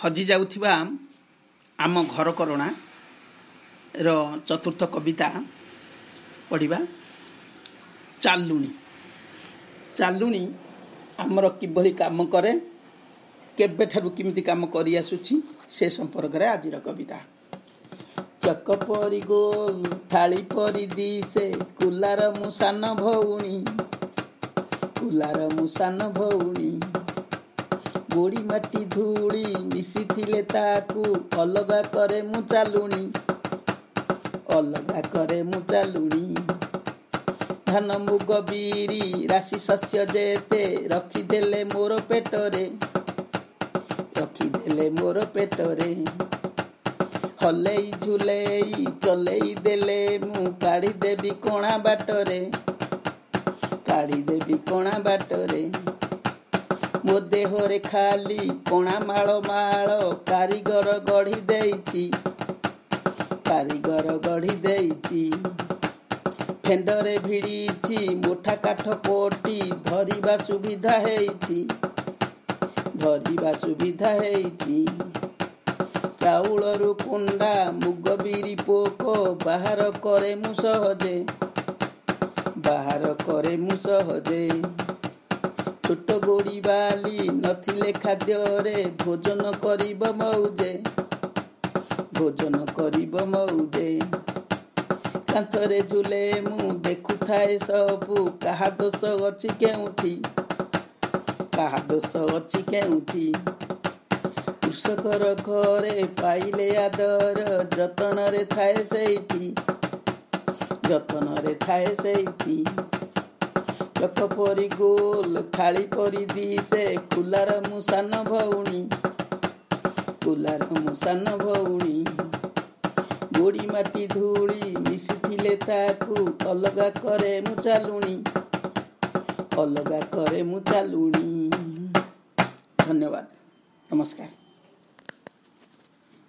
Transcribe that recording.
ହଜିଯାଉଥିବା ଆମ ଘରକରଣାର ଚତୁର୍ଥ କବିତା ପଢ଼ିବା ଚାଲୁଣି। ଚାଲୁଣି ଆମର କିଭଳି କାମ କରେ କେବେଠାରୁ କେମିତି କାମ କରିଆସୁଛି ସେ ସମ୍ପର୍କରେ ଆଜିର କବିତା। ଚକ ପରି ଗୋଲ ଥାଳି ପରି ଦିଶେ କୁଲାର ମୁଁ ସାନ ଭଉଣୀ କୁଲାର ମୁଁ ସାନ ଭଉଣୀ। ଗୋଡ଼ି ମାଟି ଧୂଳି ମିଶିଥିଲେ ତାକୁ ଅଲଗା କରେ ମୁଁ ଚାଲୁଣି। ଅଲଗା କରେ ମୁଁ ଚାଲୁଣି। ଧାନ ମୁଗ ବିରି ରାଶି ଶସ୍ୟ ଯେତେ ରଖିଦେଲେ ମୋର ପେଟରେ ରଖିଦେଲେ ମୋର ପେଟରେ। ହଲେଇ ଝୁଲେଇ ଚଲେଇ ଦେଲେ ମୁଁ କାଢ଼ିଦେବି କଣା ବାଟରେ କାଢ଼ିଦେବି କଣା ବାଟରେ। ମୋ ଦେହରେ ଖାଲି କଣା ମାଳ ମାଳ କାରିଗର ଗଢ଼ି ଦେଇଛି କାରିଗର ଗଢ଼ି ଦେଇଛି ଫେଣ୍ଡରେ ଭିଡ଼ିଛି ମୋଠା କାଠ କୋଟି ଧରିବା ସୁବିଧା ହେଇଛି ଧରିବା ସୁବିଧା ହେଇଛି ଚାଉଳରୁ କୁଣ୍ଡା ମୁଗ ବିରି ପୋକ ବାହାର କରେ ମୁଁ ସହଜେ। ବାହାର କରେ ମୁଁ ସହଜେ। ଛୋଟ ଗୋଡ଼ି ବାଲି ନଥିଲେ ଖାଦ୍ୟରେ ଭୋଜନ କରିବ ମଉଜେ। ଭୋଜନ କରିବ ମଉଜେ। କାନ୍ଥରେ ଝୁଲେ ମୁଁ ଦେଖୁଥାଏ ସବୁ କାହା ଦୋଷ ଅଛି କେଉଁଠି? କାହା ଦୋଷ ଅଛି କେଉଁଠି? କୃଷକର ଘରେ ପାଇଲେ ଆଦର ଯତନରେ ଥାଏ ସେଇଠି। ଯତନରେ ଥାଏ ସେଇଠି। ଚକ ପରି ଗୋଲ ଥାଳି ପରି ଦିଶେ କୁଲାର ମୁଁ ସାନ ଭଉଣୀ। କୁଲାର ମୁଁ ସାନ ଭଉଣୀ। ଗୋଡ଼ି ମାଟି ଧୂଳି ମିଶିଥିଲେ ତାକୁ ଅଲଗା କରେ ମୁଁ ଚାଲୁଣି ଅଲଗା କରେ ମୁଁ ଚାଲୁଣି ଧନ୍ୟବାଦ। ନମସ୍କାର।